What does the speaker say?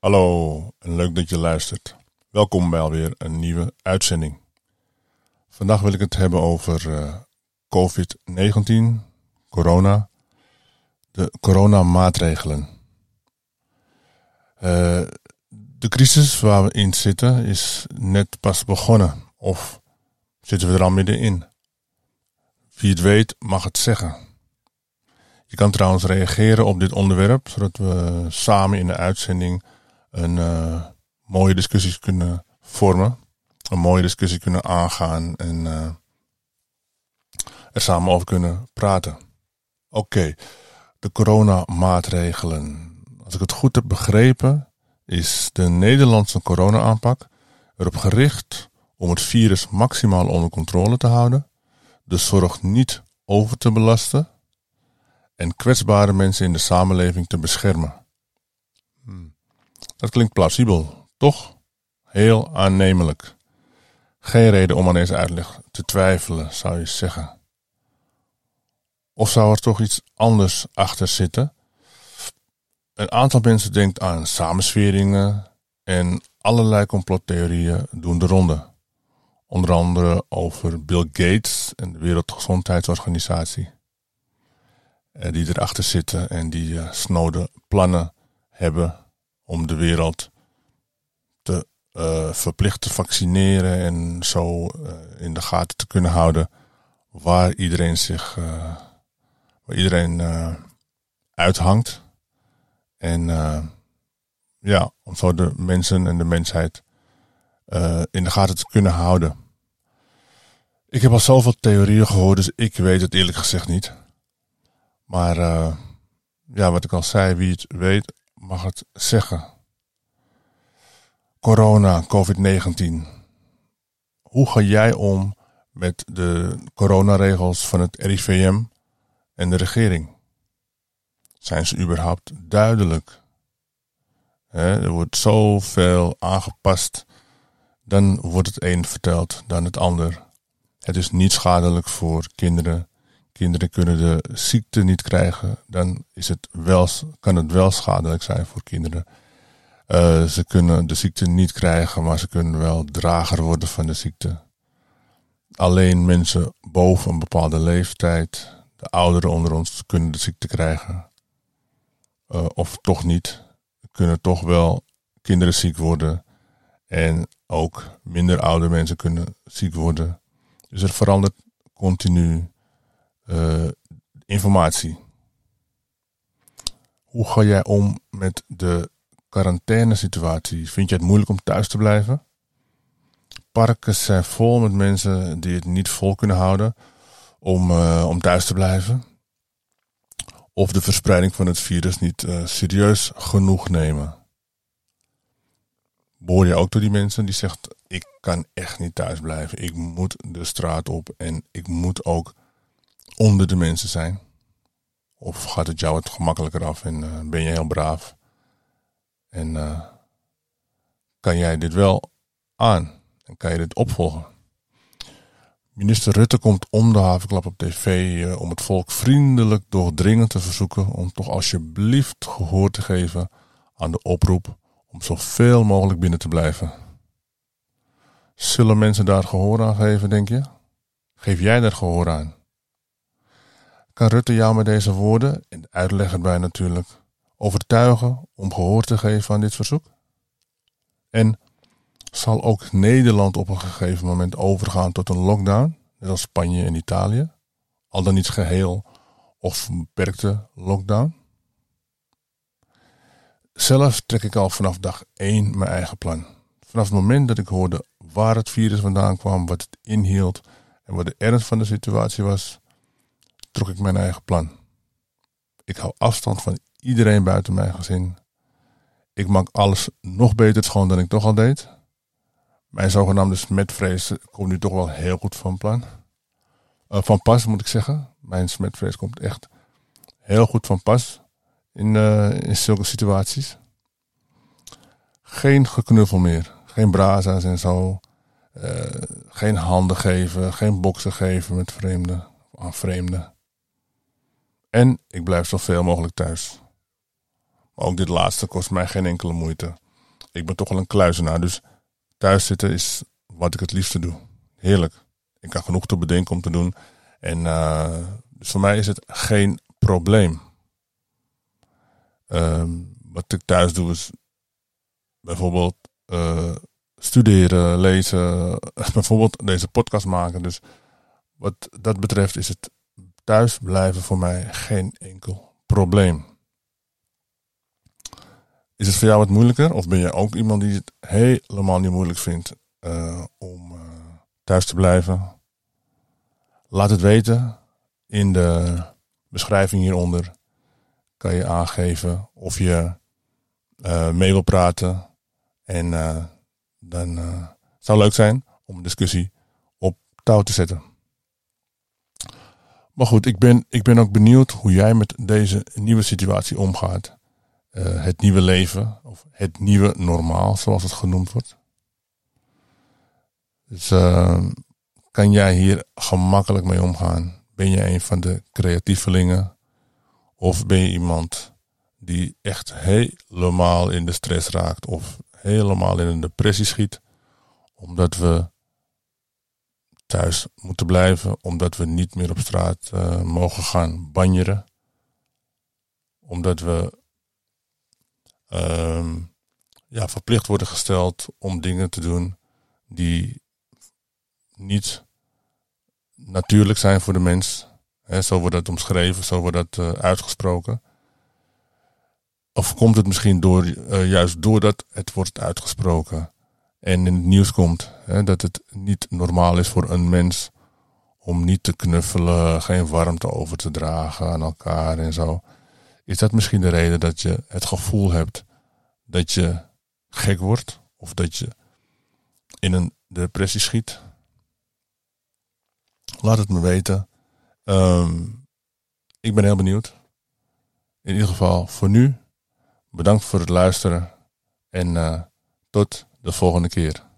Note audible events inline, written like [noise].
Hallo en leuk dat je luistert. Welkom bij alweer een nieuwe uitzending. Vandaag wil ik het hebben over eh, COVID-19, corona, de coronamaatregelen. Uh, de crisis waar we in zitten is net pas begonnen of zitten we er al middenin? Wie het weet mag het zeggen. Je kan trouwens reageren op dit onderwerp, zodat we samen in de uitzending een uh, mooie discussie kunnen vormen. Een mooie discussie kunnen aangaan en uh, er samen over kunnen praten. Oké, de coronamaatregelen. Als ik het goed heb begrepen, is de Nederlandse corona-aanpak erop gericht om het virus maximaal onder controle te houden, de zorg niet over te belasten en kwetsbare mensen in de samenleving te beschermen. Dat klinkt plausibel, toch? Heel aannemelijk. Geen reden om aan deze uitleg te twijfelen, zou je zeggen. Of zou er toch iets anders achter zitten? Een aantal mensen denkt aan samensweringen en allerlei complottheorieën doen de ronde. Onder andere over Bill Gates en de Wereldgezondheidsorganisatie. Eh, die erachter zitten en die uh, snode plannen hebben om de wereld te uh, verplicht te vaccineren en zo in de gaten te kunnen houden waar iedereen zich, waar iedereen uithangt. En ja, om zo de mensen en de mensheid in de gaten te kunnen houden. Ik heb al zoveel theorieën gehoord, dus ik weet het eerlijk gezegd niet. Maar uh, ja, wat ik al zei, wie het weet mag het zeggen. Corona, COVID-19. Hoe ga jij om met de coronaregels van het RIVM en de regering? Zijn ze überhaupt duidelijk? er wordt zoveel aangepast. Dan wordt het een verteld dan het ander. Het is niet schadelijk voor kinderen. Kinderen kunnen de ziekte niet krijgen. Dan is het wel, kan het wel schadelijk zijn voor kinderen. Uh, ze kunnen de ziekte niet krijgen, maar ze kunnen wel drager worden van de ziekte. Alleen mensen boven een bepaalde leeftijd, de ouderen onder ons, kunnen de ziekte krijgen. Uh, of toch niet. Kunnen toch wel kinderen ziek worden. En ook minder oude mensen kunnen ziek worden. Dus er verandert continu uh, informatie. Hoe ga jij om met de quarantainesituatie? Vind je het moeilijk om thuis te blijven? Parken zijn vol met mensen die het niet vol kunnen houden om, uh, om thuis te blijven. Of de verspreiding van het virus niet uh, serieus genoeg nemen. Behoor je ook tot die mensen die zegt: Ik kan echt niet thuis blijven. Ik moet de straat op en ik moet ook onder de mensen zijn? Of gaat het jou het gemakkelijker af en uh, ben je heel braaf? En uh, kan jij dit wel aan? En kan je dit opvolgen? Minister Rutte komt om de havenklap op tv uh, om het volk vriendelijk doordringend te verzoeken om toch alsjeblieft gehoor te geven aan de oproep om zoveel mogelijk binnen te blijven. Zullen mensen daar gehoor aan geven, denk je? Geef jij daar gehoor aan? Kan Rutte jou met deze woorden, en de uitleg erbij natuurlijk, overtuigen om gehoor te geven aan dit verzoek? En zal ook Nederland op een gegeven moment overgaan tot een lockdown, net als Spanje en Italië? Al dan niet geheel of beperkte lockdown? Zelf trek ik al vanaf dag 1 mijn eigen plan. Vanaf het moment dat ik hoorde waar het virus vandaan kwam, wat het inhield en wat de ernst van de situatie was, trok ik mijn eigen plan. Ik hou afstand van iedereen buiten mijn gezin. Ik maak alles nog beter schoon dan ik toch al deed. Mijn zogenaamde smetvrees komt nu toch wel heel goed van plan. Uh, van pas moet ik zeggen. Mijn smetvrees komt echt heel goed van pas in, uh, in zulke situaties. Geen geknuffel meer. Geen braza's en zo. Uh, geen handen geven. Geen boksen geven met vreemden. Aan vreemden. En ik blijf zoveel mogelijk thuis. Maar ook dit laatste kost mij geen enkele moeite. ik ben toch wel een kluizenaar. Dus thuis zitten is wat ik het liefste doe. Heerlijk. Ik kan genoeg te bedenken om te doen. En uh, dus voor mij is het geen probleem. Ehm, wat ik thuis doe is bijvoorbeeld uh, studeren, lezen, [laughs] bijvoorbeeld deze podcast maken. Dus wat dat betreft is het thuis blijven voor mij geen enkel probleem. Is het voor jou wat moeilijker? Of ben je ook iemand die het helemaal niet moeilijk vindt uh, om uh, thuis te blijven? Laat het weten in de beschrijving hieronder. Kan je aangeven of je uh, mee wil praten. En dan zou het leuk zijn om een discussie op touw te zetten. Maar goed, ik ben, ik ben ook benieuwd hoe jij met deze nieuwe situatie omgaat. Uh, het nieuwe leven, of het nieuwe normaal, zoals het genoemd wordt. Dus uh, kan jij hier gemakkelijk mee omgaan? Ben je een van de creatievelingen? Of ben je iemand die echt helemaal in de stress raakt of helemaal in een depressie schiet? Omdat we thuis moeten blijven, omdat we niet meer op straat uh, mogen gaan banjeren. Omdat we uh, ja, verplicht worden gesteld om dingen te doen die niet natuurlijk zijn voor de mens. Zo wordt dat omschreven, zo wordt dat uh, uitgesproken. Of komt het misschien door, uh, juist doordat het wordt uitgesproken en in het nieuws komt hè, dat het niet normaal is voor een mens om niet te knuffelen, geen warmte over te dragen aan elkaar en zo. Is dat misschien de reden dat je het gevoel hebt dat je gek wordt of dat je in een depressie schiet? Laat het me weten. Um, ik ben heel benieuwd. In ieder geval voor nu, bedankt voor het luisteren en uh, tot de volgende keer.